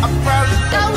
I'm probably